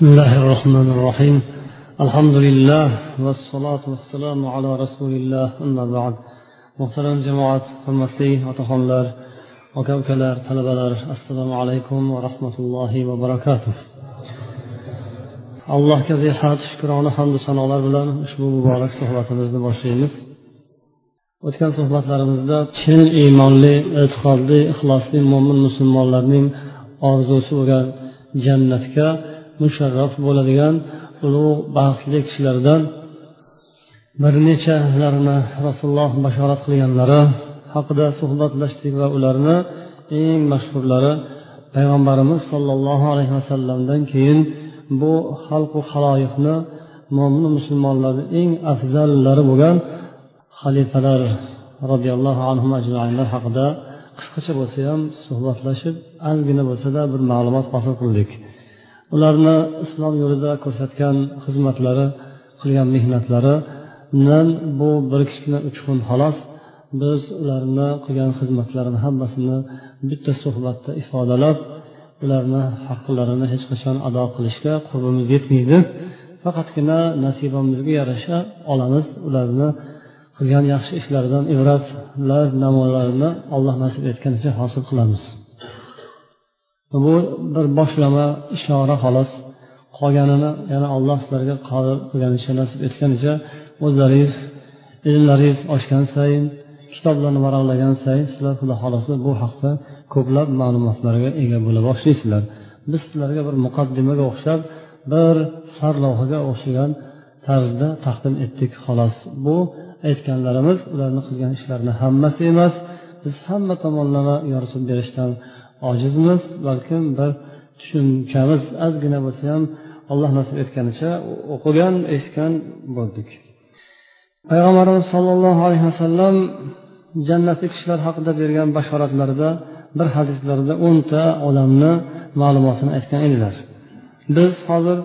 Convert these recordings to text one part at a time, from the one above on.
بسم الله الرحمن الرحيم الحمد لله والصلاة والسلام على رسول الله أما بعد محترم جماعة hurmatli otaxonlar aka ukalar talabalar assalomu alaykum va rahmatullohi va barakatuh allohga behad shukrona hamdu sanolar bilan ushbu muborak suhbatimizni boshlaymiz o'tgan suhbatlarimizda chin iymonli e'tiqodli ixlosli mo'min musulmonlarning orzusi bo'lgan jannatga musharraf bo'ladigan ulug' baxtli kishilardan bir nechalarini rasululloh bashorat qilganlari haqida suhbatlashdik va ularni eng mashhurlari payg'ambarimiz sollallohu alayhi vasallamdan keyin bu xalqu haloyiqni mo'min musulmonlarni eng afzallari bo'lgan xalifalar roziyallohu anhu ajmainlar haqida qisqacha bo'lsa ham suhbatlashib ozgina bo'lsada bir ma'lumot hosil qildik. Ularni islom yo'lida ko'rsatgan xizmatlari qilgan mehnatlaridan bu bir kichkina uchqun xolos biz ularni qilgan xizmatlarini hammasini bitta suhbatda ifodalab ularni haqqlarini hech qachon ado qilishga qurbimiz yetmaydi. Faqatgina nasibamizga yarasha olamiz ularni qilgan yaxshi ishlaridan ibratlar namunalarini alloh nasib etganicha hosil qilamiz. Bu bir boshlama ishora xolos qolganini yana alloh sizlarga qodir qilganicha nasib etganicha o'zlaringiz ilmlaringiz oshgan sayin kitoblarni varaqlagan sayin sizlar xudo xohlasa bu haqda ko'plab ma'lumotlarga ega bo'la boshlaysizlar. Biz sizlarga bir muqaddimaga o'xshab bir sarlavhaga o'xshagan tarzda taqdim etdik xolos. Bu aytganlarimiz ularni qilgan ishlarini hammasi emas biz hamma tomonlama yoritib berishdan ojizmiz balkim bir tushunchamiz ozgina bo'lsa ham alloh nasib etganicha o'qigan eshitgan bo'ldik. Payg'ambarimiz sollallohu alayhi vasallam jannatli kishilar haqida bergan bashoratlarida bir hadislarida o'nta odamni ma'lumotini aytgan edilar. Biz hozir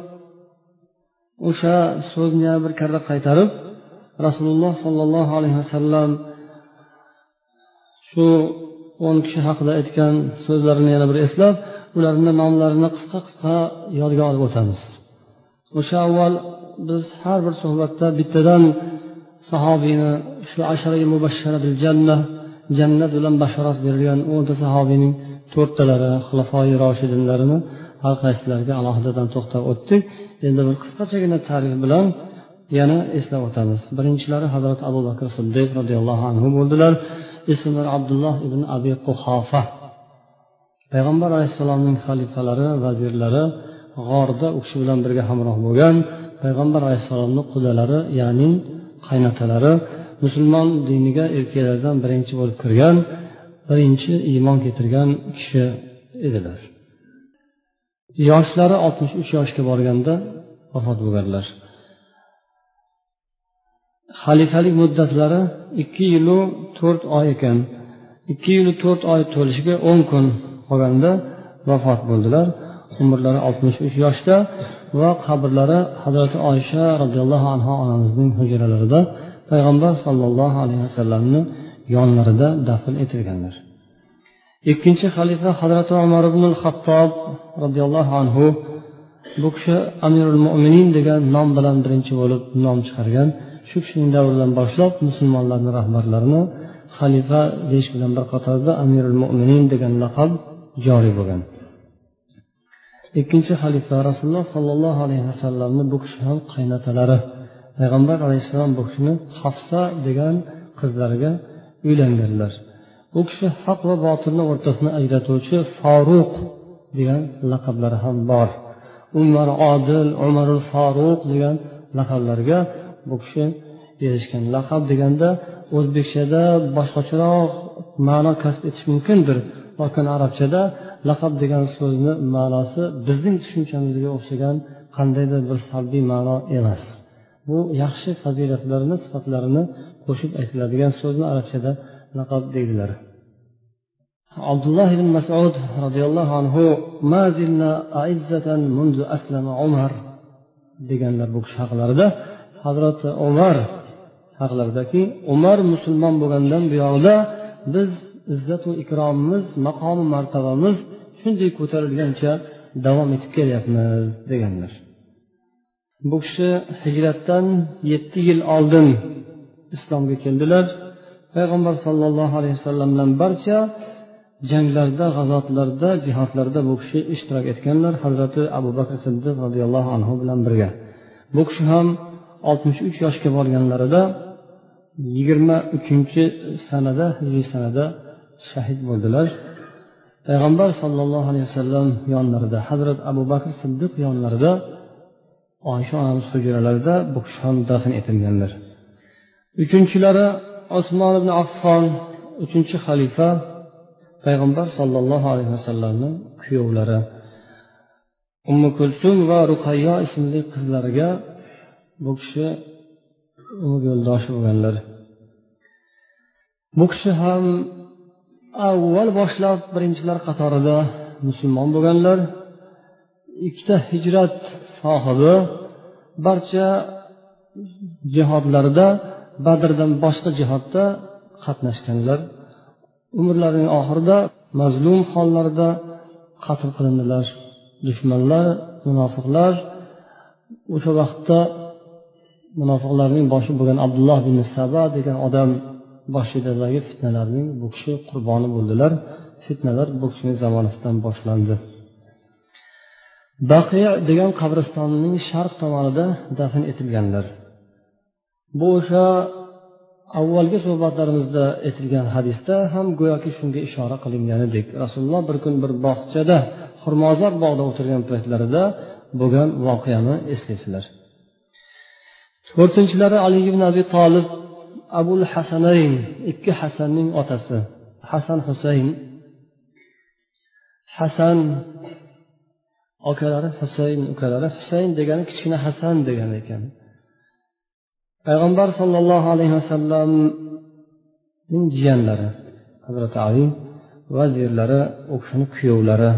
o'sha so'zni yana bir karra qaytarib rasululloh sollallohu alayhi vasallam shu o'n kishi haqida aytgan so'zlarini yana bir eslab ularni nomlarini qisqa qisqa yodga olib o'tamiz. O'sha avval biz har bir suhbatda bittadan sahobiyni shu ashrai mubashshara bil janna jannat bilan bashorat berilgan o'nta sahobiyning to'rttalari xulafoi roshidinlarini har qaysilariga alohidadan to'xtab o'tdik. Endi bir qisqachagina tarix bilan yana eslab o'tamiz. Birinchilari hazrati abu bakr siddiq roziyallohu anhu bo'ldilar. Ismlari abdulloh ibn abi quhofa. Payg'ambar alayhissalomning xalifalari vazirlari g'orda u kishi bilan birga hamroh bo'lgan payg'ambar alayhissalomni qudalari ya'ni qaynotalari musulmon diniga erkaklardan birinchi bo'lib kirgan birinchi iymon keltirgan kishi edilar. Yoshlari oltmish uch yoshga borganda vafot bo'lganlar. Xalifalik muddatlari ikki yilu to'rt oy ekan. Ikki yilu to'rt oy to'lishiga o'n kun qolganda vafot bo'ldilar. Umrlari oltmish uch yoshda va qabrlari hazrati oysha roziyallohu anhu onamizning hujralarida payg'ambar sollallohu alayhi vasallamni yonlarida dafn etilganlar. Ikkinchi xalifa hazrati umar ibn xattob roziyallohu anhu bu kishi amirul mo'minin degan nom bilan birinchi bo'lib nom chiqargan shu kishining davridan boshlab musulmonlarni rahbarlarini xalifa deyish bilan bir qatorda amirul mo'minin degan laqab joriy bo'lgan. Ikkinchi xalifa rasululloh sollallohu alayhi vasallamni bu kishi ham qaynotalari payg'ambar alayhissalom bu kishini hafsa degan qizlariga uylanganlar u kishi haq va botilni o'rtasini ajratuvchi foruq degan laqablari ham bor. Umar odil umarul foruq degan laqablarga bu kishi erishgan. Laqab deganda o'zbekchada boshqacharoq ma'no kasb etish mumkindir. Lokin arabchada laqab degan so'zni ma'nosi bizning tushunchamizga o'xshagan qandaydir bir salbiy ma'no emas. Bu yaxshi fazilatlarini sifatlarini qo'shib aytiladigan so'zni arabchada laqab deydilar. Abdulloh ibn masud roziyallohu anhu umar deganlar bu kishi haqlarida hazrati umar haqlaridaki umar musulmon bo'lgandan buyog'ida biz izzatu ikromimiz maqomi martabamiz shunday ko'tarilgancha davom etib kelyapmiz deganlar. Bu kishi hijratdan yetti yil oldin islomga keldilar. Payg'ambar sollallohu alayhi vasallam bilan barcha janglarda g'azotlarda jihodlarda bu kishi ishtirok etganlar hazrati abu bakr siddiq roziyallohu anhu bilan birga. Bu kishi ham oltmish uch yoshga borganlarida yigirma uchinchi sanada hijriy sanada shahid bo'ldilar. Payg'ambar sollallohu alayhi vasallam yonlarida hazrat abu bakr siddiq yonlarida oysha onamiz hujralarida bu kishi ham dafn etilganlar. Uchinchilari osmon ibn affon uchinchi xalifa payg'ambar sollallohu alayhi vasallamni kuyovlari. Ummu kulsum va ruqayyo ismli qizlariga bu kishi umr yo'ldoshi bo'lganlar. Bu kishi ham avval boshlab birinchilar qatorida musulmon bo'lganlar. Ikkita hijrat sohibi barcha jihodlarda badrdan boshqa jihodda qatnashganlar. Umrlarining oxirida mazlum hollarida qatl qilindilar. Dushmanlar munofiqlar o'sha vaqtda munofiqlarning boshi bo'lgan abdulloh ibn saba degan odam boshidagi fitnalarning bu kishi qurboni bo'ldilar. Fitnalar bu kishining zamonasidan boshlandi. Baqiya degan qabristonning sharq tomonida dafn etilganlar. Bu o'sha avvalgi suhbatlarimizda aytilgan hadisda ham go'yoki shunga ishora qilingan edek rasululloh bir kun bir bog'chada xurmozor bog'da o'tirgan paytlarida bo'lgan voqeani eslaysizlar to'rtinchilari ali ibn abi tolib abul hasanayn ikki hasanning otasi hasan husayn. Hasan akalari husayn ukalari husayn degani kichkina hasan degani ekan. Payg'ambar sollallohu alayhi vasallamning jiyanlari hazrati ali vazirlari u kishini kuyovlari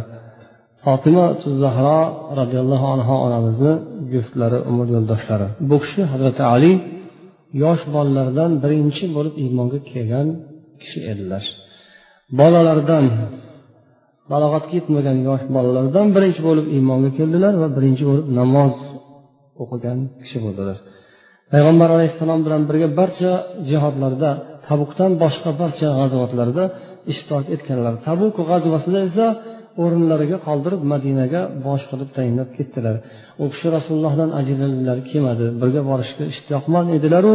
fotima zahro roziyallohu anhu onamizni juftlari umr yo'ldoshlari. Bu kishi hazrati ali yosh bolalardan birinchi bo'lib iymonga kelgan kishi edilar. Bolalardan balog'atga yetmagan yosh bolalardan birinchi bo'lib iymonga keldilar va birinchi bo'lib namoz o'qigan kishi bo'ldilar. Payg'ambar alayhissalom bilan birga barcha jihodlarda tabukdan boshqa barcha g'azotlarda ishtirok etganlar. Tabuk g'azvasida esa o'rinlariga qoldirib madinaga bosh qilib tayinlab ketdilar. U kishi rasulullohdan ajraldilar kelmadi. Birga borishga ishtiyoqmand edilaru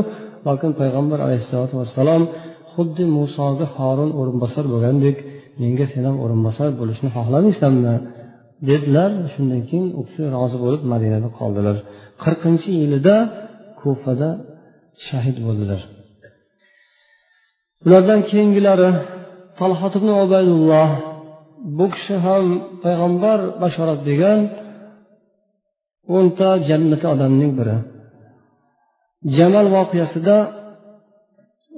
lokin payg'ambar alayhissalotu vassalom xuddi musoga horun o'rinbosar bo'lgandek menga sen ham o'rinbosar bo'lishni xohlamaysanmi dedilar. Shundan keyin u kishi rozi bo'lib madinada qoldilar. Qirqinchi yilida kufada shahid bo'ldilar. Ulardan keyingilari talhat ibn ubaydulloh bu kishi ham payg'ambar bashorat bergan o'nta jannati odamning biri. Jamal voqeasida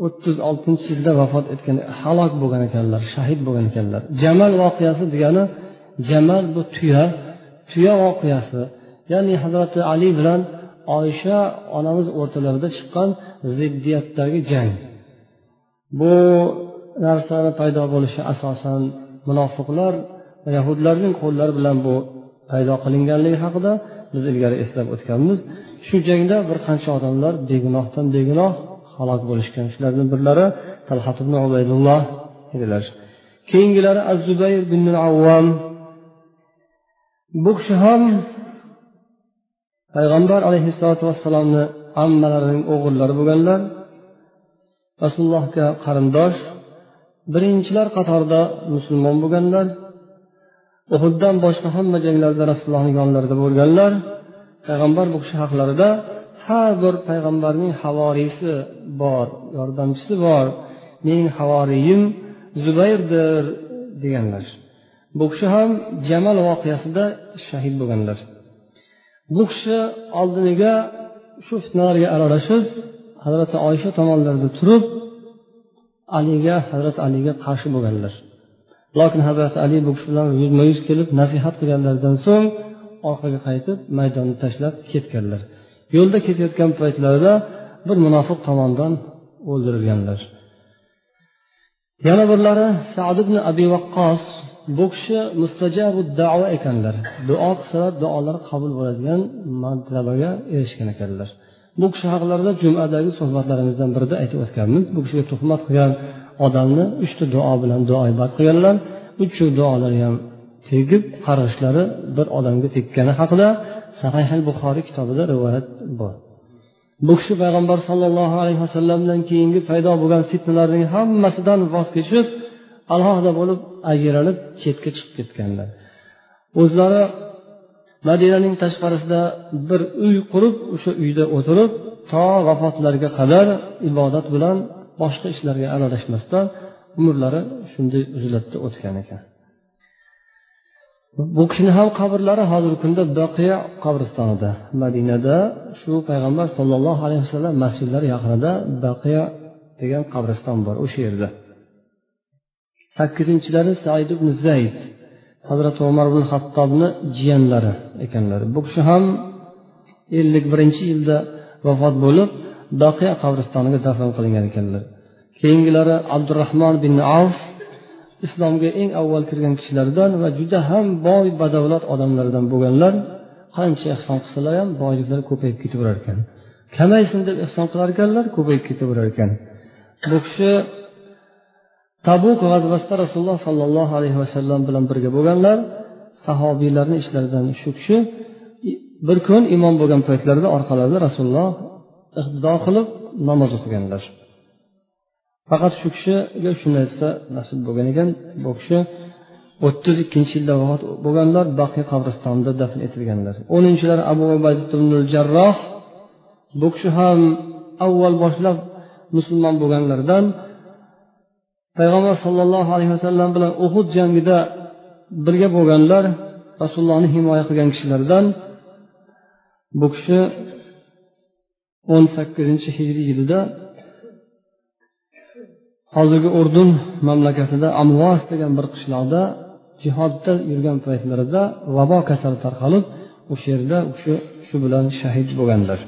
o'ttiz oltinchi yilda vafot etgan halok bo'lgan ekanlar shahid bo'lgan ekanlar. Jamal voqeasi degani jamal bu tuya tuya voqeasi. Ya'ni hazrati ali bilan oysha onamiz o'rtalarida chiqqan ziddiyatdagi jang. Bu narsani paydo bo'lishi asosan munofiqlar yahudlarning qo'llari bilan bu paydo qilinganligi haqida biz ilgari eslab o'tganmiz. Shu jangda bir qancha odamlar begunohdan begunoh halok bo'lishgan. Shulardan birlari talhat ibn ubaydulloh edilar. Keyingilari az zubayr bin avvam bu kishi ham payg'ambar alayhissalotu vassalomni ammalarining o'g'illari bo'lganlar. Rasulullohga qarindosh birinchilar qatorida musulmon bo'lganlar uhuddan boshqa hamma janglarda rasulullohni yonlarida bo'lganlar payg'ambar bu kishi haqlarida har bir payg'ambarning havoriysi bor yordamchisi bor. Mening havoriyim zubayrdir deganlar. Bu kishi ham jamal voqeasida shahid bo'lganlar. Bu kishi oldiniga shu fitnalarga aralashib hazrati oysha tomonlarida turib aliga hazrat aliga qarshi bo'lganlar. Lokin hazrati ali bu kishi bilan yuzma yuz kelib nasihat qilganlaridan so'ng orqaga qaytib maydonni tashlab ketganlar. Yo'lda ketayotgan paytlarida bir munofiq tomonidan o'ldirilganlar. Yana birlari sad ibn abi vaqqos bu kishi mustajabu davo ekanlar. Duo qilsalar duolari qabul bo'ladigan martabaga erishgan ekanlar. Bu kishi haqlarida jumadagi suhbatlarimizdan birida aytib o'tganmiz. Bu kishiga tuhmat qilgan odamni uchta duo bilan duoibat qilganlar. Uchu duolari ham tegib qarg'ishlari bir odamga tekkani haqida sahih buxoriy kitobida rivoyat bor bu kishi payg'ambar sollallohu alayhi vasallamdan keyingi paydo bo'lgan fitnalarning hammasidan voz kechib alohida bo'lib ajralib chetga chiqib ketganlar. O'zlari madinaning tashqarisida bir uy qurib o'sha uyda o'tirib to vafotlariga qadar ibodat bilan boshqa ishlarga aralashmasdan umrlari shunday uzlatda o'tgan ekan. Bu kishini ham qabrlari hozirgi kunda baqiya qabristonida madinada shu payg'ambar sollallohu alayhi vasallam masjidlari yaqinida baqiya degan qabriston bor o'sha yerda. Sakkizinchilari said ibn zayd hazrati umar ibn hattobni jiyanlari ekanlar. Bu kishi ham ellik birinchi yilda vafot bo'lib doqiya qabristoniga dafn qilingan ekanlar. Keyingilari abdurahmon bin avf islomga eng avval kirgan kishilardan va juda ham boy badavlat odamlardan bo'lganlar qancha ehson qilsalar ham boyliklari ko'payib ketaverar ekan. Kamaysin deb ehson qilar ekanlar ko'payib ketaverar ekan. Bu kishi tabuk g'azvasida rasululloh sollallohu alayhi vasallam bilan birga bo'lganlar sahobiylarni ishlaridan shu kishi bir kun imom bo'lgan paytlarida orqalarida rasululloh iqtido qilib namoz o'qiganlar. Faqat shu kishiga shu narsa nasib bo'lgan ekan bu kishi o'ttiz ikkinchi yilda vafot bo'lganlar baqiy qabristonida dafn etilganlar. O'ninchilari abu jarroh bu kishi ham avval boshlab musulmon bo'lganlardan payg'ambar sollallohu alayhi vasallam bilan uhud jangida birga bo'lganlar rasulullohni himoya qilgan kishilardan bu kishi o'n sakkizinchi hijriy yilida hozirgi urdun mamlakatida amvos degan bir qishloqda jihodda yurgan paytlarida vabo kasali tarqalib o'sha yerda u kishi shu bilan shahid bo'lganlar.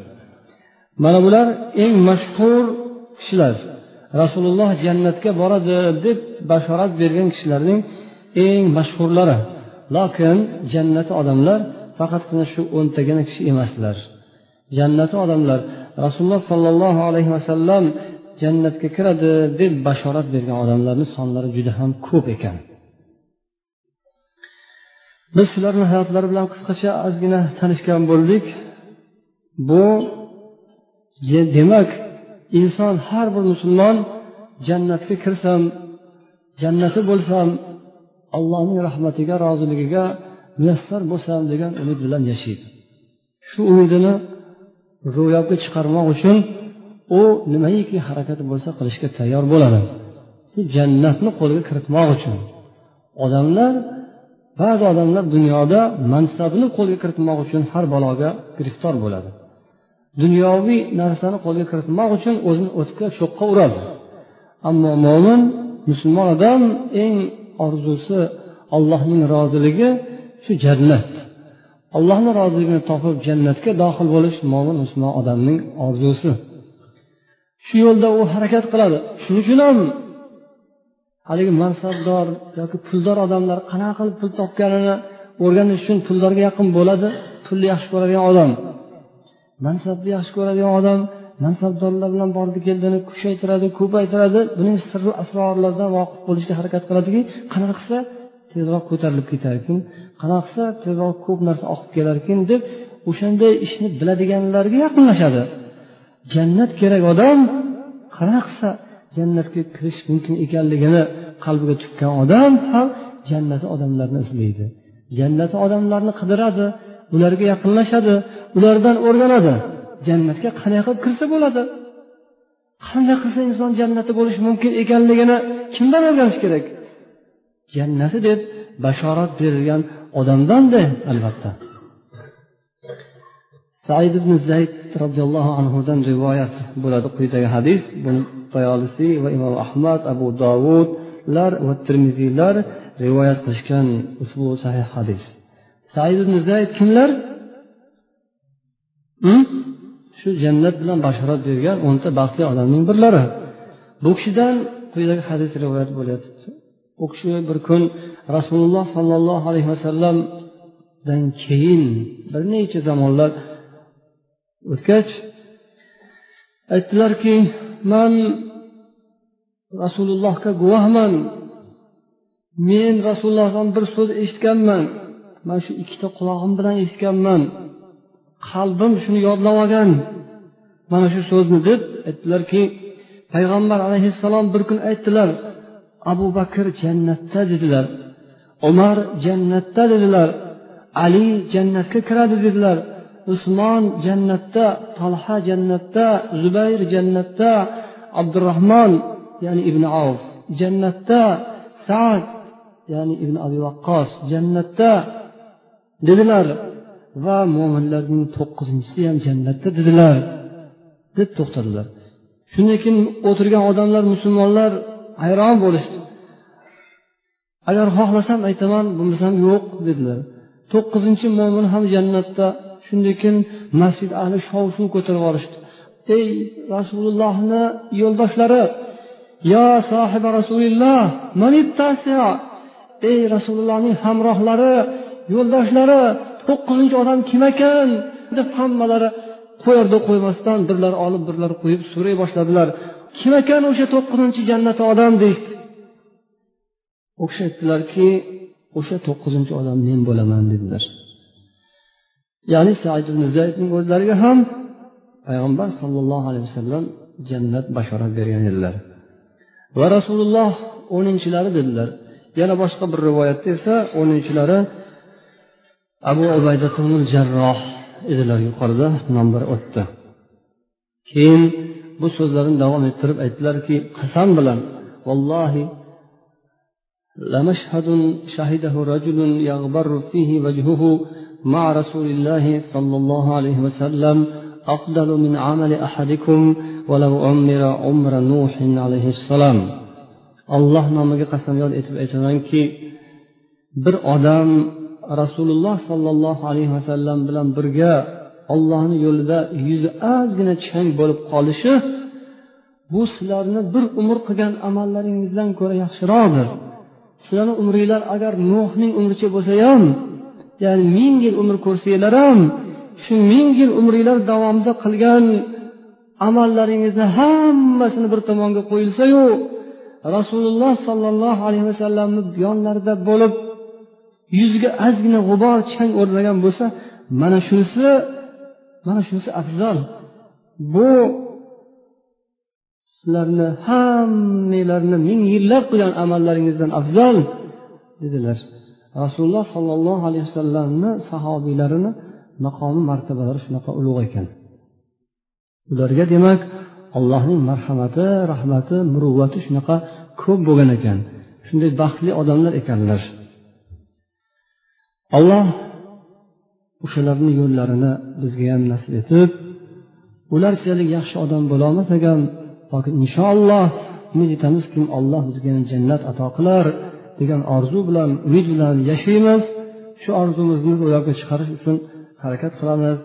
Mana bular eng mashhur kishilar. Rasululloh jannatga boradi deb bashorat bergan kishilarning eng mashhurlari. Lokin jannati odamlar faqatgina shu o'ntagina kishi emaslar. Jannati odamlar rasululloh sollallohu alayhi vasallam jannatga kiradi deb bashorat bergan odamlarni sonlari juda ham ko'p ekan. Biz shularni hayotlari bilan qisqacha ozgina tanishgan bo'ldik. Bu demak inson har bir musulmon jannatga kirsam jannati bo'lsam allohning rahmatiga roziligiga muyassar bo'lsam degan umid bilan yashaydi. Shu umidini ro'yobga chiqarmoq uchun u nimaiki harakat bo'lsa qilishga tayyor bo'ladi. Jannatni qo'lga kiritmoq uchun. Odamlar ba'zi odamlar dunyoda mansabini qo'lga kiritmoq uchun har baloga giriftor bo'ladi. Dunyoviy narsani qo'lga kiritmoq uchun o'zini o'tga cho'qqa uradi. Ammo mo'min musulmon odam eng orzusi allohning roziligi shu jannat. Allohni roziligini topib jannatga dohil bo'lish mo'min musulmon odamning orzusi. Shu yo'lda u harakat qiladi. Shuning uchun ham haligi mansabdor yoki puldor odamlar qanaqa qilib pul topganini o'rganish uchun puldorga yaqin bo'ladi pulni yaxshi ko'radigan odam. Mansabni yaxshi ko'radigan odam mansabdorlar bilan bordi keldini kuchaytiradi ko'paytiradi. Buning sirli asrorlaridan voqif bo'lishga harakat qiladiki qanaqa qilsa tezroq ko'tarilib ketarkin qanaqa qilsa tezroq ko'p narsa oqib kelarkin deb o'shanday ishni biladiganlarga yaqinlashadi. Jannat kerak odam qanaqa qilsa jannatga kirish mumkin ekanligini qalbiga tukkan odam ham jannati odamlarni izlaydi. Jannati odamlarni qidiradi ularga yaqinlashadi ulardan o'rganadi. Jannatga qanday qilib kirsa bo'ladi? Qanday qilsa inson jannati bo'lishi mumkin ekanligini kimdan o'rganish kerak? Jannati deb bashorat berilgan odamdanda albatta. Said ibn zayd roziyallohu anhudan rivoyat bo'ladi quyidagi hadis. Buni tayolisiy va imom ahmad abu dovudlar va termiziylar rivoyat qilishgan ushbu sahih hadis. Said ibn zayd kimlar? Shu jannat bilan bashorat bergan o'nta baxtli odamning birlari. Bu kishidan quyidagi hadis rivoyat bo'lyapti. U kishi bir kun rasululloh sollallohu alayhi vasallamdan keyin bir necha zamonlar o'tgach aytdilarki man rasulullohga guvohman. Men rasulullohdan bir so'z eshitganman. Man shu ikkita qulog'im bilan eshitganman. Qalbim shuni yodlab olgan. Mana shu so'zni deb aytdilarki payg'ambar alayhissalom bir kun aytdilar abu bakr jannatda dedilar. Umar jannatda dedilar. Ali jannatga kiradi dedilar. Usmon jannatda talha jannatda zubayr jannatda abdurahmon ya'ni ibn avf jannatda sad ya'ni ibn abi vaqqos jannatda dedilar va mo'minlarning to'qqizinchisi ham jannatda dedilar deb to'xtadilar. Shundan keyin o'tirgan odamlar musulmonlar hayron bo'lishdi. Agar xohlasam aytaman bo'lmasam yo'q dedilar. To'qqizinchi mo'min ham jannatda. Shundan keyin masjid ahli shov shuv ko'tarib yuborishdi ey rasulullohni yo'ldoshlari yo sohiba rasulilloh ey rasulullohning hamrohlari yo'ldoshlari to'qqizinchi odam kim ekan deb hammalari qo'yarda qo'ymasdan birlari olib birlari qo'yib so'ray boshladilar. Kim ekan o'sha to'qqizinchi jannati odam deyishdi u kishi aytdilarki o'sha to'qqizinchi odam men bo'laman dedilar. Ya'ni said ibn zaydning o'zlariga ham payg'ambar sollallohu alayhi vasallam jannat bashorat bergan edilar. Va rasululloh o'ninchilari dedilar. Yana boshqa bir rivoyatda esa o'ninchilari abu ubaydatul jarroh edilar yuqorida nomlari o'tdi keyin bu so'zlarini davom ettirib aytdilarki qasam bilan vallohi لمشهد شهده رجل يغبر فيه وجهه مع رسول الله صلى الله عليه وسلم أفضل من عمل أحدكم ولو عمر عمر نوح عليه السلام alloh nomiga qasamyod etib aytamanki bir odam rasululloh sollallohu alayhi vasallam bilan birga ollohni yo'lida yuzi ozgina chang bo'lib qolishi bu sizlarni bir umr qilgan amallaringizdan ko'ra yaxshiroqdir. Sizlarni umringlar agar nuhning umricha bo'lsa ham ya'ni ming yil umr ko'rsanglar ham shu ming yil umringlar davomida qilgan amallaringizni hammasini bir tomonga qo'yilsayu rasululloh sollallohu alayhi vasallamni yonlarida bo'lib yuziga ozgina g'ubor chang o'rnagan bo'lsa mana shunisi mana shunisi afzal. Bu sizlarni hammanglarni ming yillab qilgan amallaringizdan afzal dedilar. Rasululloh sollallohu alayhi vasallamni sahobiylarini maqomi martabalari shunaqa ulug' ekan. Ularga demak allohning marhamati rahmati muruvvati shunaqa ko'p bo'lgan ekan. Shunday baxtli odamlar ekanlar. Alloh o'shalarni yo'llarini bizga ham nasib etib ularchalik yaxshi odam bo'lolmasak ham lokin inshaalloh umid etamizki alloh bizga jannat ato qilar degan orzu bilan umid bilan yashaymiz. Shu orzumizni ro'yobga chiqarish uchun harakat qilamiz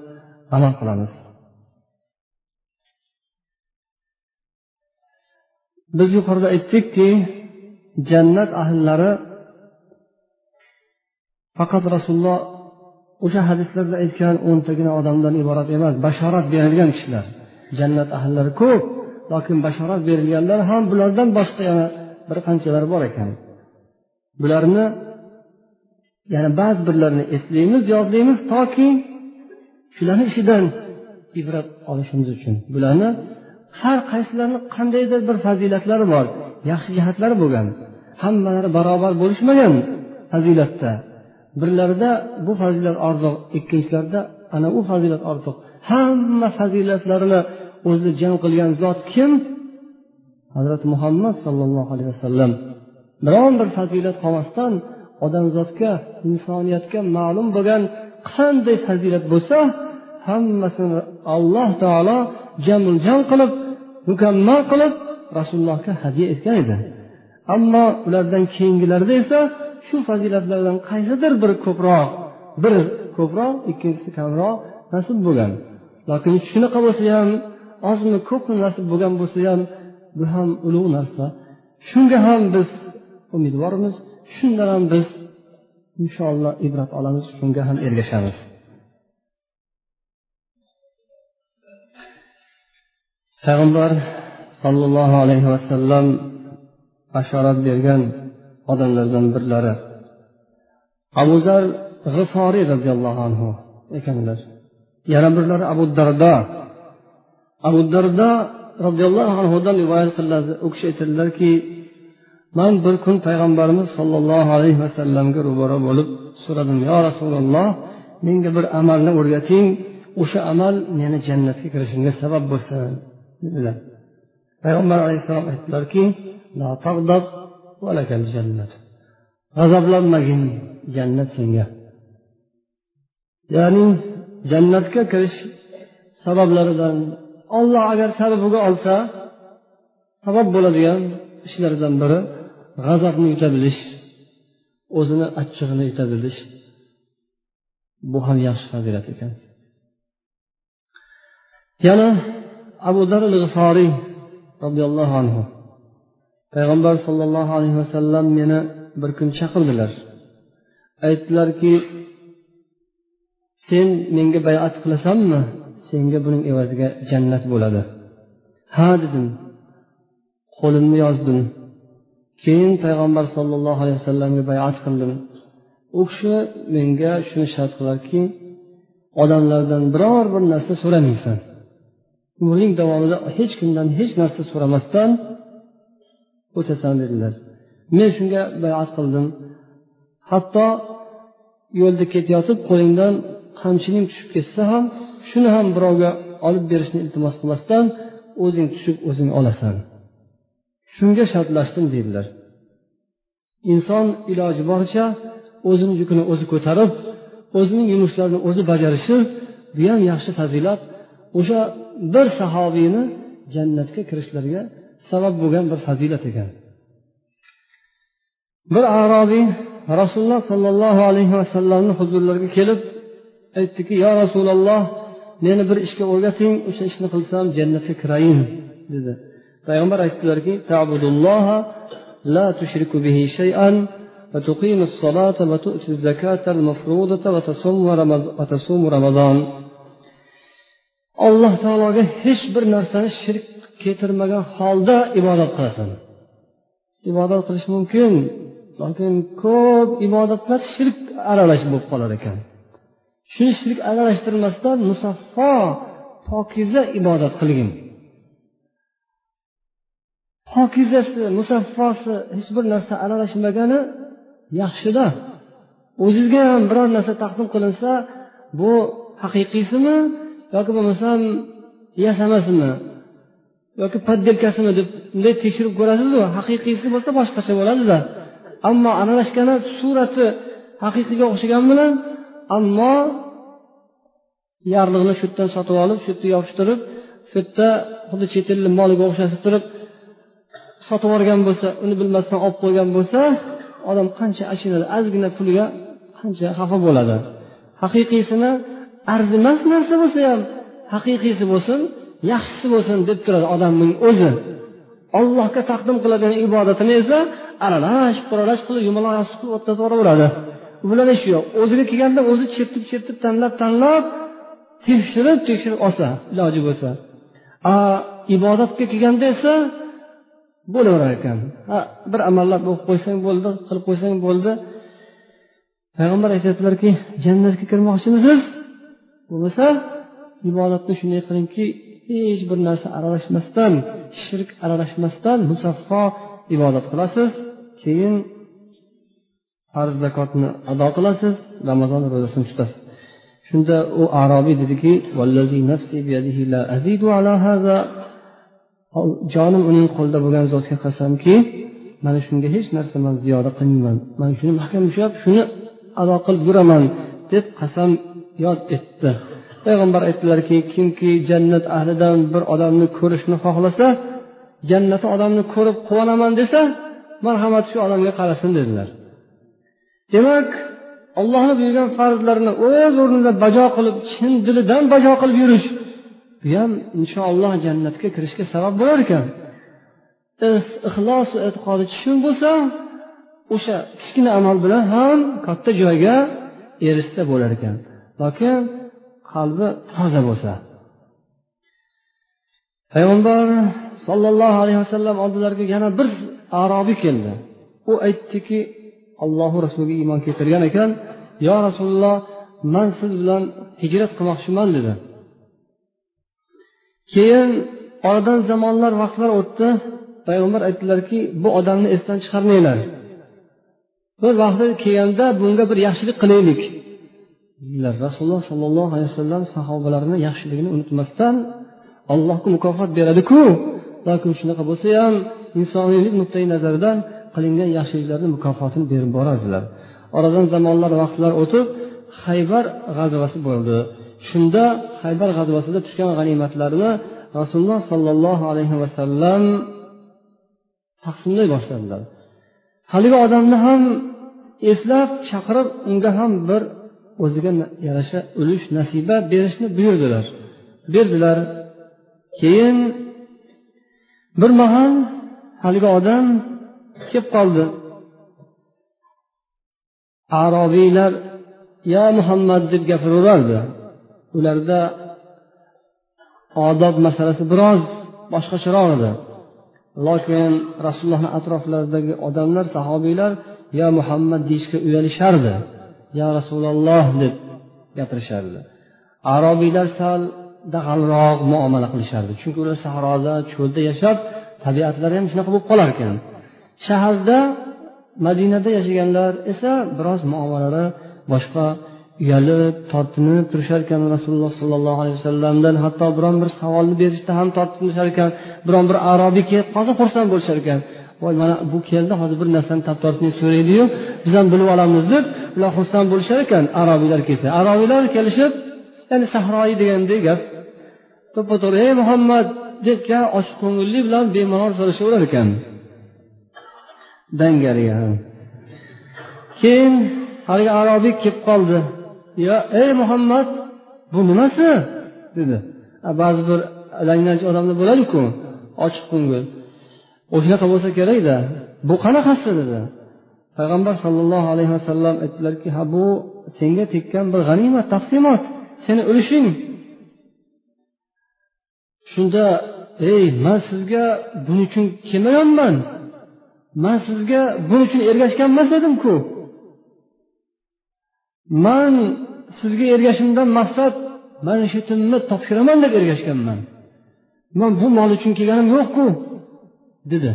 amal qilamiz. Biz yuqorida aytdikki jannat ahllari faqat rasululloh o'sha hadislarda aytgan o'ntagina odamdan iborat emas bashorat berilgan kishilar. Jannat ahllari ko'p lokin bashorat berilganlar ham bulardan boshqa yana bir qanchalari bor ekan. Bularni yana ba'zi birlarini eslaymiz yodlaymiz toki shularni ishidan ibrat olishimiz uchun. Bularni har qaysilarini qandaydir bir fazilatlari bor yaxshi jihatlari bo'lgan hammalari barobar bo'lishmagan fazilatda. Birlarida bu fazilat ortiq ikkinchilarida ana u fazilat ortiq hamma fazilatlarini o'zida jam qilgan zot kim? Hazrati muhammad sollallohu alayhi vasallam. Biron bir fazilat qolmasdan odamzodga insoniyatga ma'lum bo'lgan qanday fazilat bo'lsa hammasini alloh taolo jamul jam qilib mukammal qilib rasulullohga hadya etgan edi. Ammo ulardan keyingilarida esa shu fazilatlardan qaysidir biri ko'proq biri ko'proq ikkinchisi kamroq nasib bo'lgan. Lokin shunaqa bo'lsa ham ozmi ko'pmi nasib bo'lgan bo'lsa ham bu ham ulug' narsa. Shunga ham biz umidvormiz shundan ham biz inshaalloh ibrat olamiz shunga ham ergashamiz. Payg'ambar sollallohu alayhi vasallam bashorat bergan odamlardan birlari. Abu zar g'iforiy roziyallohu anhu ekanlar. Yana birlari abu dardo abu dardo roziyallohu anhudan rivoyat qilinadi u kishi aytadilarki man bir kun payg'ambarimiz sollallohu alayhi vasallamga ro'baro bo'lib so'radim yo rasululloh menga bir amalni o'rgating. O'sha amal meni jannatga kirishimga sabab bo'lsin dedilar. Payg'ambar alayhissalom aytdilarki g'azablanmagin jannat senga. Ya'ni jannatga kirish sabablaridan olloh agar sababiga olsa sabab bo'ladigan ishlardan biri g'azabni yuta bilish o'zini achchig'ini yuta bilish bu ham yaxshi fazilat ekan. Yana abu dar g'iforiy roziyallohu anhu payg'ambar sollallohu alayhi vasallam meni bir kun chaqirdilar. Aytdilarki sen menga bayat qilasanmi? Senga buning evaziga jannat bo'ladi. Ha dedim. Qo'limni yozdim. Keyin payg'ambar sollallohu alayhi vasallamga bayat qildim. U kishi menga shuni shart qilarki odamlardan biror bir narsa so'ramaysan. Umring davomida hech kimdan hech narsa so'ramasdan o'tasan dedilar. Men shunga bayat qildim. Hatto yo'lda ketayotib qo'lingdan qamchining tushib ketsa ham shuni ham birovga olib berishni iltimos qilmasdan o'zing tushib o'zing olasan. Shunga shartlashdim deydilar inson iloji boricha o'zini yukini o'zi ko'tarib o'zining yumushlarini o'zi bajarishi bu ham yaxshi fazilat. O'sha bir sahobiyni jannatga kirishlariga sabab bo'lgan bir fazilat ekan bir arobiy rasululloh sollallohu alayhi vasallamni huzurlariga kelib aytdiki yo rasululloh meni bir ishga o'rgating o'sha ishni qilsam jannatga kirayin dedi payg'ambar aytdilarki لا تشرك به شيئا وتقيم الصلاة وتؤتي الزكاة المفروضة وتصوم وتصوم رمضان alloh taologa hech bir narsani shirk keltirmagan holda ibodat qilasan. Ibodat qilish mumkin lekin ko'p ibodatlar shirk aralash bo'lib qolar ekan. Shuni shirk aralashtirmasdan musaffo pokiza ibodat qilgin. Pokizasi musaffosi hech bir narsa aralashmagani yaxshida. O'zizga ham biror narsa taqdim qilinsa bu haqiqiysimi yoki bo'lmasam yasamasimi yoki poddelkasimi deb bunday tekshirib ko'rasizu haqiqiysi bo'lsa boshqacha bo'ladida. Ammo aralashgani surati haqiqiyga o'xshagan bilan ammo yarlig'ini shu yerdan sotib olib shu yerda yopishtirib shu yerda xuddi chet ellik moliga o'xshatib turib sotib yuborgan bo'lsa uni bilmasdan olib qo'ygan bo'lsa odam qancha achinadi ozgina puliga qancha xafa bo'ladi? Haqiqiysini arzimas narsa bo'lsa ham haqiqiysi bo'lsin yaxshisi bo'lsin deb turadi odamning o'zi. Ollohga taqdim qiladigan ibodatini esa aralash quralash qilib yumaloq yostiq qilib o'tkazib yuboraveradi bular ishi yo'q. O'ziga kelganda o'zi chertib chertib tanlab tanlab tekshirib tekshirib olsa iloji bo'lsa. A ibodatga kelganda esa bo'laverar ekan. Ha bir amallar o'qib qo'ysang bo'ldi qilib qo'ysang bo'ldi. Payg'ambar aytyaptilarki jannatga kirmoqchimisiz? Bo'lmasa ibodatni shunday qilingki hech bir narsa aralashmasdan shirk aralashmasdan musaffo ibodat qilasiz. Keyin farz zakotni ado qilasiz ramazon ro'zasini tutasiz. Shunda u arobiy dediki jonim uning qo'lida bo'lgan zotga qasamki mana shunga hech narsa man ziyoda qilmayman. Man shuni mahkam ushlab shuni ado qilib yuraman deb qasam yod etdi. Payg'ambar aytdilarki kimki jannat ahlidan bir odamni ko'rishni xohlasa jannati odamni ko'rib quvonaman desa marhamat shu odamga qarasin dedilar. Demak ollohni buyurgan farzlarini o'z o'rnida bajo qilib chin dilidan bajo qilib yurish bu ham inshaalloh jannatga kirishga sabab bo'lar ekan. Ixlos e'tiqodi chin bo'lsa o'sha kichkina amal bilan ham katta joyga erishsa bo'lar ekan. Lokin qalbi toza bo'lsa. Payg'ambar sollallohu alayhi vasallam oldilariga yana bir arobiy keldi. U aytdiki allohu rasuliga iymon keltirgan ekan yo rasululloh man siz bilan hijrat qilmoqchiman dedi. Keyin oradan zamonlar vaqtlar o'tdi. Payg'ambar aytdilarki bu odamni esdan chiqarmanglar. Bir vaqti kelganda bunga bir yaxshilik qilaylik. Rasululloh sollallohu alayhi vasallam sahobalarni yaxshiligini unutmasdan allohga mukofot beradiku. Lokin shunaqa bo'lsa ham insoniylik nuqtai nazaridan qilingan yaxshiliklarni mukofotini berib borardilar. Oradan zamonlar vaqtlar o'tib haybar g'azvasi bo'ldi. Shunda haybar g'azvasida tushgan g'animatlarni rasululloh sollallohu alayhi vasallam taqsimlay boshladilar. Haligi odamni ham eslab chaqirib unga ham bir o'ziga yarasha ulush nasiba berishni buyurdilar. Berdilar. Keyin bir mahal haligi odam kelib qoldi. Arobiylar yo muhammad deb gapiraverardi ularda odob masalasi biroz boshqacharoq edi. Lokin rasulullohni atroflaridagi odamlar sahobiylar yo muhammad deyishga uyalishardi yo rasululloh deb gapirishardi. Arobiylar sal dag'alroq muomala qilishardi. Chunki ular sahroda cho'lda yashab tabiatlari ham shunaqa bo'lib qolar ekan shaharda madinada yashaganlar esa biroz muomalalari boshqa uyalib tortinib turishar ekan rasululloh sollallohu alayhi vasallamdan. Hatto biron bir savolni berishda ham tortinishar ekan biron bir arobiy kelib qolsa xursand bo'lishar ekan voy mana bu keldi hozir bir narsani tap tortinib so'raydiyu biz ham bilib olamiz deb ular xursand bo'lishar ekan arobiylar kelsa. Arobiylar kelishib ya'ni sahroyi degandek gap. To'ppa to'g'ri ey muhammad! deb ochiq ko'ngillik bilan bemalol so'rashaverar ekan. Dangariga. Keyin haligi arobiy kelib qoldi. Yo ey muhammad bu nimasi? dedi. Ba'zi bir langlanish odamlar bo'ladiku ochiq ko'ngil. O'shanaqa bo'lsa kerakda bu qanaqasi? dedi. Payg'ambar sollallohu alayhi vasallam aytdilarki ha bu senga tekkan bir g'animat taqsimot. Seni ulushing shunda ey man sizga buning uchun kelmaganman man sizga buning uchun ergashgan emas edimku man sizga ergashishimdan maqsad mana shu yetimni topshiraman deb ergashganman. Man bu mol uchun kelganim yo'qku dedi.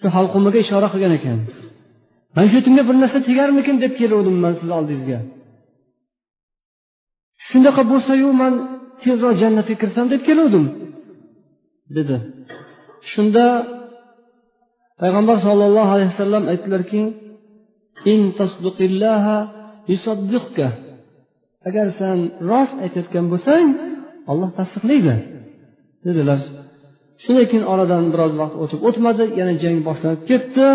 Shu halqumaga ishora qilgan ekan. Man shu yetimga bir narsa tegarmikin? deb keluvdim man sizni oldingizga. Shunaqa bo'lsayu man tezroq jannatga kirsam deb keluvdim dedi. Shunda payg'ambar sollallohu alayhi vasallam aytdilarki agar san rost aytayotgan bo'lsang olloh tasdiqlaydi dedilar. Shundan keyin oradan biroz vaqt o'tib o'tmadi yana jang boshlanib ketdi.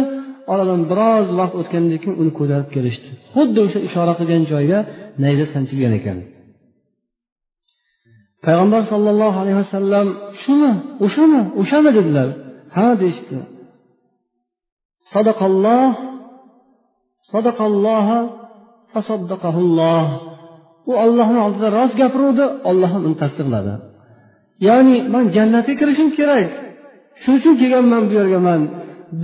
Oradan biroz vaqt o'tgandan keyin uni ko'tarib kelishdi. Xuddi o'sha ishora qilgan joyga nayza sanchilgan ekan. Payg'ambar sollallohu alayhi vasallam shumi o'shami o'shami? dedilar. Ha deyishdi. Sadaqalloh sadaqalloha fasaddaqahulloh. U ollohni oldida rost gapiruvdi olloh ham uni tasdiqladi. Ya'ni man jannatga kirishim kerak. Shuning uchun kelganman bu yerga man.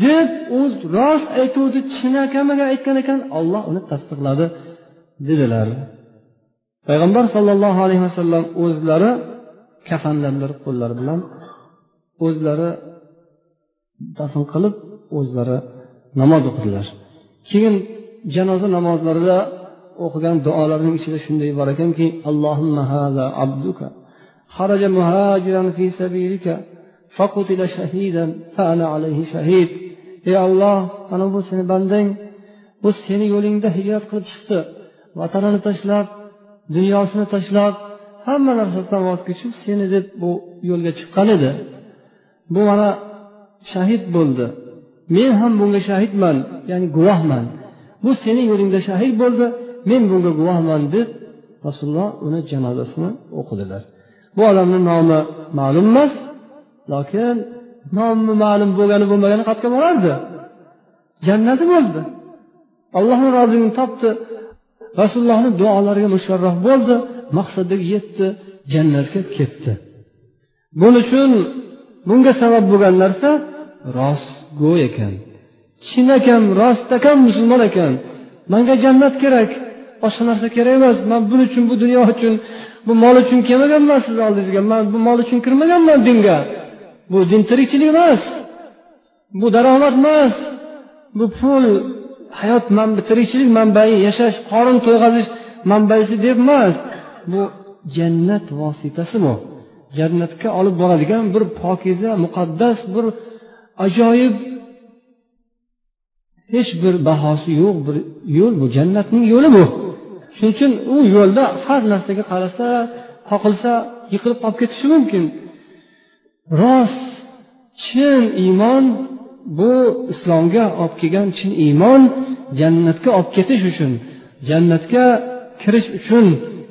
Deb u rost aytuvdi chinakamiga aytgan ekan olloh uni tasdiqladi dedilar. Payg'ambar sollallohu alayhi vasallam o'zlari kafanlandilar qo'llari bilan o'zlari dafn qilib o'zlari namoz o'qidilar. Keyin janoza namozlarida o'qigan duolarning ichida shunday bor ekanki allohimma haza abduka. خرج مهاجرا في سبيلك فقتل شهيدا فأنا عليه شهيد ey olloh mana bu seni bandang bu seni yo'lingda hijrat qilib chiqdi vatanini tashlab dunyosini tashlab hamma narsasidan voz kechib seni deb bu yo'lga chiqqan edi bu mana shahid bo'ldi men ham bunga shahidman ya'ni guvohman bu sening yo'lingda shahid bo'ldi men bunga guvohman deb rasululloh uni janozasini o'qidilar Bu odamni nomi ma'lum emas lokin nomi ma'lum bo'lgani bo'lmagani qayerga borardi. Jannati bo'ldi. Allohni roziligini topdi. Rasulullohni duolariga musharraf bo'ldi. Maqsadiga yetdi jannatga ketdi. Buning uchun bunga sabab bo'lgan narsa rostgo'y ekan. Chin ekan rost ekan musulmon ekan. Manga jannat kerak boshqa narsa kerak emas. Man buning uchun bu dunyo uchun bu mol uchun kelmaganman sizni oldingizga. Man bu mol uchun kirmaganman dinga. Bu din tirikchilik emas. Bu daromad emas. Bu pul hayot tirikchilik manbai yashash qorin to'yg'azish manbaisi deb emas. Bu jannat vositasi bu jannatga olib boradigan bir pokiza muqaddas bir ajoyib hech bir bahosi yo'q bir yo'l. Bu jannatning yo'li bu. Shuning uchun u yo'lda har narsaga qarasa qoqilsa yiqilib qolib ketishi mumkin. Rost chin iymon bu islomga olib kelgan chin iymon jannatga olib ketish uchun jannatga kirish uchun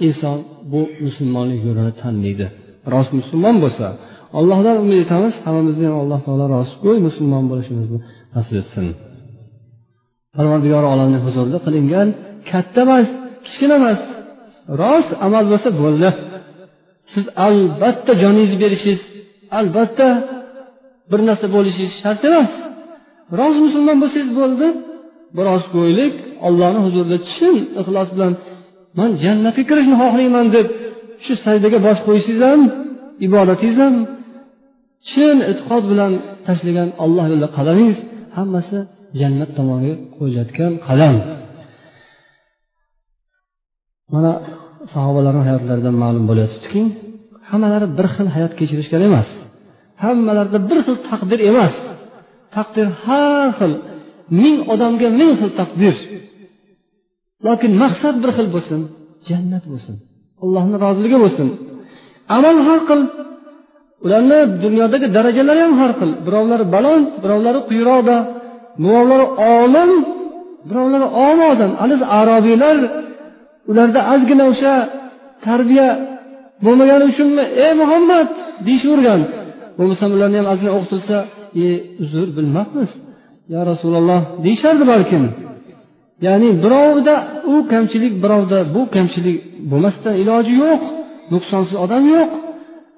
inson bu musulmonlik yo'lini tanlaydi. Rost musulmon bo'lsa allohdan umid etamiz hammamizni ham alloh taolo rostgo'y musulmon bo'lishimizni nasib etsin. Parvardigor olamning huzurida qilingan katta emas kichkina emas rost amal bo'lsa bo'ldi. Siz albatta joningizni berishingiz albatta bir narsa bo'lishingiz shart emas. Rost musulmon bo'lsangiz bo'ldi bir rostgo'ylik ollohni huzurida chin ixlos bilan man jannatga kirishni xohlayman deb shu sajdaga bosh qo'yishingiz ham ibodatingiz ham chin e'tiqod bilan tashlagan alloh yo'lida qadamingiz hammasi jannat tomonga qo'yilayotgan qadam mana sahobalarni hayotlaridan ma'lum bo'layotibdiki hammalari bir xil hayot kechirishgan emas. Hammalarida bir xil taqdir emas. Taqdir har xil ming odamga ming xil taqdir. Lokin maqsad bir xil bo'lsin jannat bo'lsin allohni roziligi bo'lsin. Amal har xil ularni dunyodagi darajalari ham har xil. Birovlari baland birovlari quyiroqda birovlari olim birovlari omi odam haligi arobiylar ularda ozgina o'sha tarbiya bo'lmagani uchunmi? Ey muhammad deyishavergan. Bo'lmasa ularni ham ozgina o'qitilsa e uzr bilmabmiz. Yo rasululloh deyishardi balkim. Ya'ni birovda u kamchilik birovda bu kamchilik bo'lmasdan iloji yo'q nuqsonsiz odam yo'q.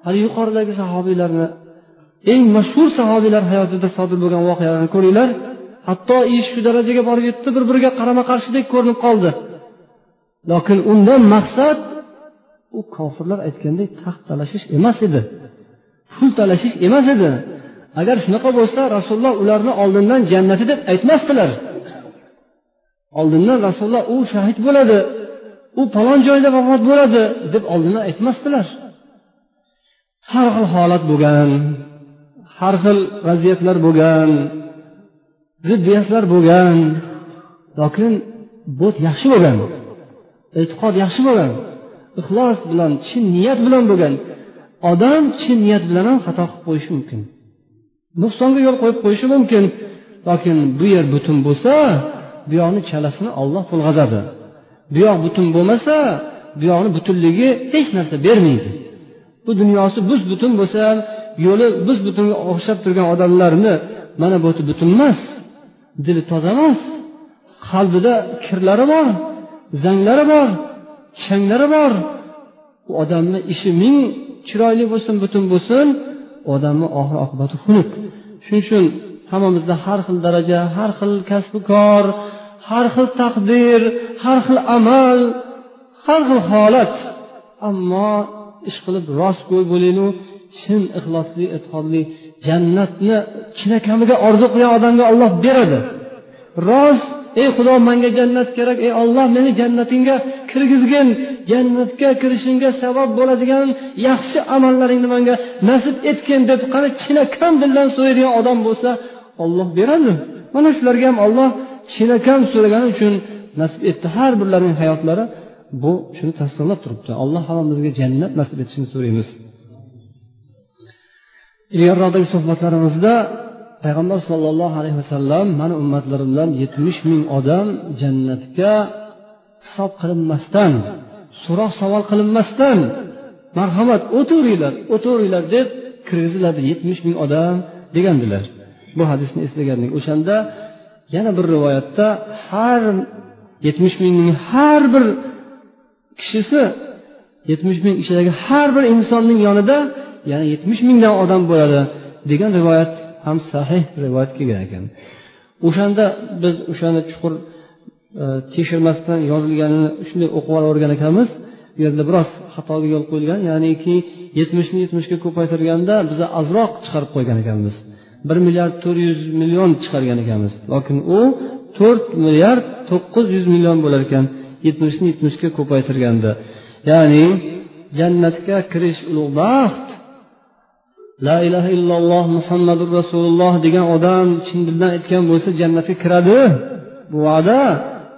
Hali yuqoridagi sahobiylarni eng mashhur sahobiylar hayotida sodir bo'lgan voqealarni ko'ringlar. Hatto ish shu darajaga borib yetdi bir biriga qarama qarshidek ko'rinib qoldi. Lokin undan maqsad u kofirlar aytgandek taxt talashish emas edi. Pul talashish emas edi. Agar shunaqa bo'lsa rasululloh ularni oldindan jannati deb aytmasdilar. Oldindan rasululloh u shahid bo'ladi u falon joyda vafot bo'ladi deb oldindan aytmasdilar. Har xil holat bo'lgan har xil vaziyatlar bo'lgan ziddiyatlar bo'lgan lokin bu yaxshi bo'lgan. E'tiqod yaxshi bo'lgan ixlos bilan chin niyat bilan bo'lgan odam chin niyat bilan ham xato qilib qo'yishi mumkin. Nuqsonga yo'l qo'yib qo'yishi mumkin lokin bu yer butun bo'lsa bu yoqni chalasini olloh bulg'atadi bu yoq butun bo'lmasa bu yoqni butunligi hech narsa bermaydi. Bu dunyosi bus butun bo'lsa ham yo'li bus butunga o'xshab turgan odamlarni mana bu butun emas dili toza emas qalbida kirlari bor. Zanglari bor changlari bor. U odamni ishi ming chiroyli bo'lsin butun bo'lsin. Odamni oxir oqibati xunuk. Shuning uchun hammamizda har xil daraja har xil kasbi kor har xil taqdir har xil amal har xil holat. Ammo ish qilib rostgo'y bo'linglu chin ixlosli e'tiqodli jannatni chinakamiga orzu qilgan odamga olloh beradi. Rost ey xudo manga jannat kerak ey olloh meni jannatingga kirgizgin. Jannatga kirishimga sabab bo'ladigan yaxshi amallaringni manga nasib etgin deb qani chinakam dildan so'raydigan odam bo'lsa olloh beradi mana shularga ham olloh chinakam so'ragani uchun nasib etdi. Har birlarining hayotlari bu shuni tasdiqlab turibdi. Alloh hammamizga jannat nasib etishini so'raymiz. Ilgariroqdagi suhbatlarimizda payg'ambar sollallohu alayhi vasallam mani ummatlarimdan yetmish ming odam jannatga hisob qilinmasdan so'roq savol qilinmasdan marhamat o'tiringlar o'tiringlar deb kirgiziladi yetmish ming odam degandilar. Bu hadisni eslagandik o'shanda yana bir rivoyatda har yetmish mingning har bir kishisi yetmish ming ichidagi har bir insonning yonida yana yetmish mingdan odam bo'ladi degan rivoyat ham sahih rivoyat kelgan ekan. O'shanda biz o'shani chuqur e, tekshirmasdan yozilganini shunday o'qib olavergan ekanmiz. Bu yerda biroz xatoga yo'l qo'yilgan ya'niki yetmishni yetmishga ko'paytirganda biza ozroq chiqarib qo'ygan ekanmiz. Bir milliard to'rt yuz million chiqargan ekanmiz. Lokin u to'rt milliard to'qqiz yuz million bo'lar ekan yetmishni yetmishga ko'paytirganda. Ya'ni jannatga kirish ulug' baxt la ilaha illalloh muhammadu rasululloh degan odam chin dildan aytgan bo'lsa jannatga kiradi bu va'da.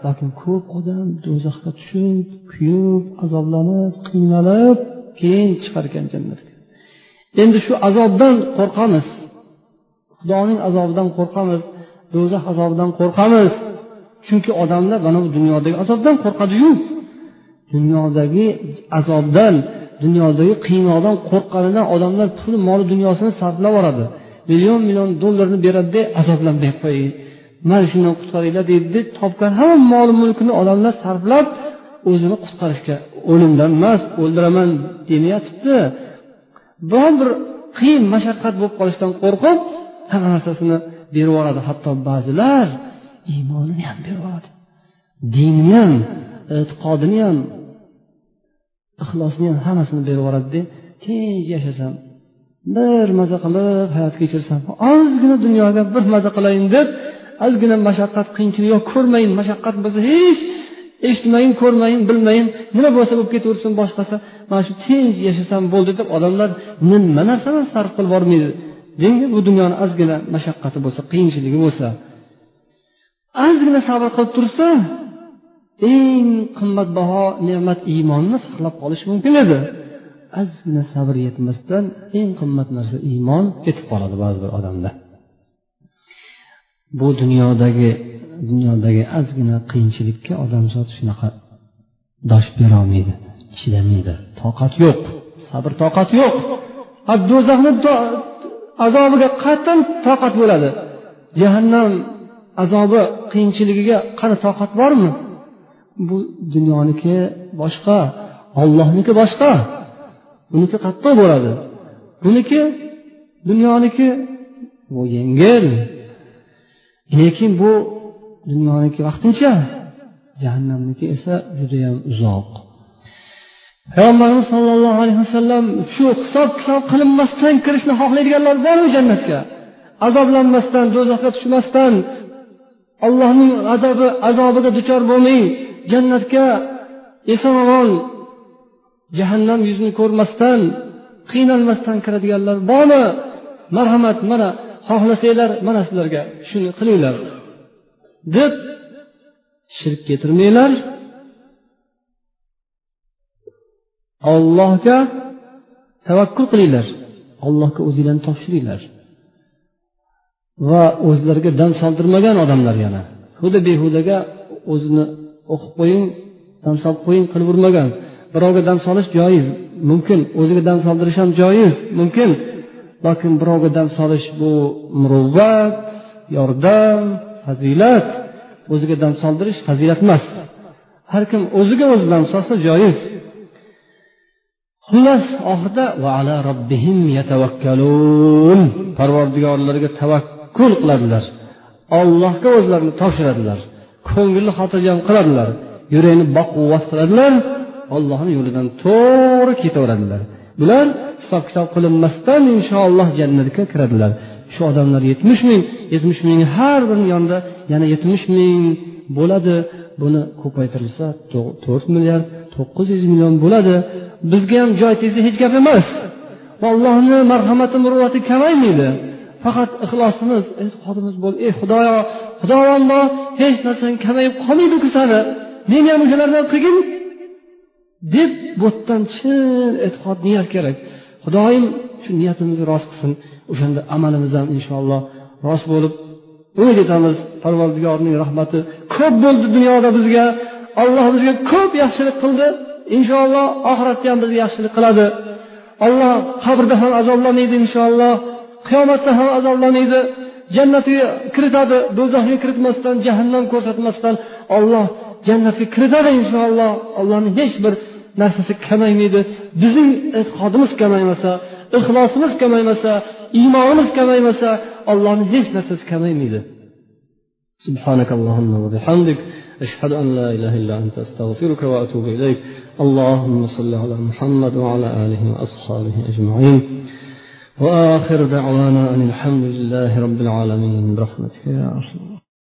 Lekin ko'p odam do'zaxga tushib kuyib azoblanib qiynalib keyin chiqar ekan jannatga. Endi shu azobdan qo'rqamiz. Xudoning azobidan qo'rqamiz do'zax azobidan qo'rqamiz. Chunki odamlar mana bu dunyodagi azobdan qo'rqadiyu. Dunyodagi azobdan dunyodagi qiynoqdan qo'rqqanidan odamlar pul mol dunyosini sarflab yuboradi. Million million dollarni beradida azoblanmay qo'ying. Mana shundan qutqaringlar deydida topgan hamma mol mulkini odamlar sarflab o'zini qutqarishga o'limdan emas o'ldiraman demayotibdi. Biron bir qiyin mashaqqat bo'lib qolishdan qo'rqib hamma narsasini berib yuboradi. Hatto ba'zilar iymonini ham berib yuboradi. Dinini ham e'tiqodini ham ixlosni ham hammasini berib yuboradida tinch yashasam bir maza qilib hayot kechirsam ozgina dunyoga bir maza qilayin deb ozgina mashaqqat qiyinchilik yo'q ko'rmayin mashaqqat bo'lsa hech eshitmayin ko'rmayin bilmayin nima bo'lsa bo'lib ketaversin boshqasi. Mana shu tinch yashasam bo'ldi deb odamlar nima narsani sarf qilib yubormaydi. Deydi bu dunyoni ozgina mashaqqati bo'lsa qiyinchiligi bo'lsa ozgina sabr qilib tursa eng qimmatbaho ne'mat iymonni saqlab qolish mumkin edi. Ozgina sabr yetmasdan eng qimmat narsa iymon ketib qoladi ba'zi bir odamda. Bu dunyodagi dunyodagi ozgina qiyinchilikka odamzod shunaqa dosh berolmaydi chidamaydi. Toqat yo'q sabr toqat yo'q. Do'zaxni azobiga qattan toqat bo'ladi. Jahannam azobi qiyinchiligiga qani toqat bormi? Bu dunyoniki boshqa ollohniki boshqa. Buniki qattiq bo'ladi. Buniki dunyoniki bu yengil. Lekin bu dunyoniki vaqtincha jahannamniki esa judayam uzoq. Payg'ambarimiz sollallohu alayhi vasallam shu hisob kitob qilinmasdan kirishni xohlaydiganlar bormi jannatga. Azoblanmasdan do'zaxga tushmasdan allohning azobi azobiga duchor bo'lmay jannatga eson omon jahannam yuzini ko'rmasdan qiynalmasdan kiradiganlar bormi? Marhamat mana xohlasanglar mana sizlarga shuni qilinglar deb shirk keltirmanglar. Ollohga tavakkul qilinglar allohga o'zinglarni topshiringlar. Va o'zlariga dam soldirmagan odamlar yana. Huda behudaga o'zini o'qib qo'ying dam solib qo'ying qilib birovga dam solish joiz mumkin. O'ziga dam soldirish ham joiz mumkin. Lokin birovga dam solish bu muruvvat yordam fazilat. O'ziga dam soldirish fazilat emas. Har kim o'ziga o'zi dam solsa joiz. Xullas oxirida parvardigorlariga tavakkul qiladilar. Ollohga o'zlarini topshiradilar. Ko'ngilni xotirjam qiladilar yurakni baquvvat qiladilar ollohni yo'lidan to'g'ri ketaveradilar. Bular hisob kitob qilinmasdan inshaalloh jannatga kiradilar. Shu odamlar yetmish ming yetmish ming har birini yonida yana yetmish ming bo'ladi. Buni ko'paytirilsa to'rt milliard to'qqiz yuz million bo'ladi. Bizga ham joy tegsa hech gap emas. Allohni marhamati muruvvati kamaymaydi. Faqat ixlosimiz e'tiqodimiz bo'lib ey xudoyo xudovalloh hech narsang kamayib qolmaydiku sani meni ham o'shalardan qilgin. deb bu yerdan chin e'tiqod niyat kerak. Xudoyim shu niyatimizni rost qilsin. O'shanda amalimiz ham inshaalloh rost bo'lib umid etamiz parvardigorning rahmati ko'p bo'ldi dunyoda bizga. Alloh bizga ko'p yaxshilik qildi. Inshaalloh oxiratda ham bizga yaxshilik qiladi. Alloh qabrda ham azoblamaydi inshaalloh. qiyomatda ham azoblamaydi jannatiga kiritadi do'zaxga kiritmasdan jahannam ko'rsatmasdan olloh jannatga kiritadi inshaalloh allohni hech bir narsasi kamaymaydi bizning e'tiqodimiz kamaymasa ixlosimiz kamaymasa iymonimiz kamaymasa allohni hech narsasi kamaymaydi سبحانك اللهم وبحمدك أشهد أن لا إله إلا أنت أستغفرك وأتوب إليك اللهم صل على محمد وعلى آله وأصحابه أجمعين وآخر دعوانا أن الحمد لله رب العالمين برحمتك يا أرحم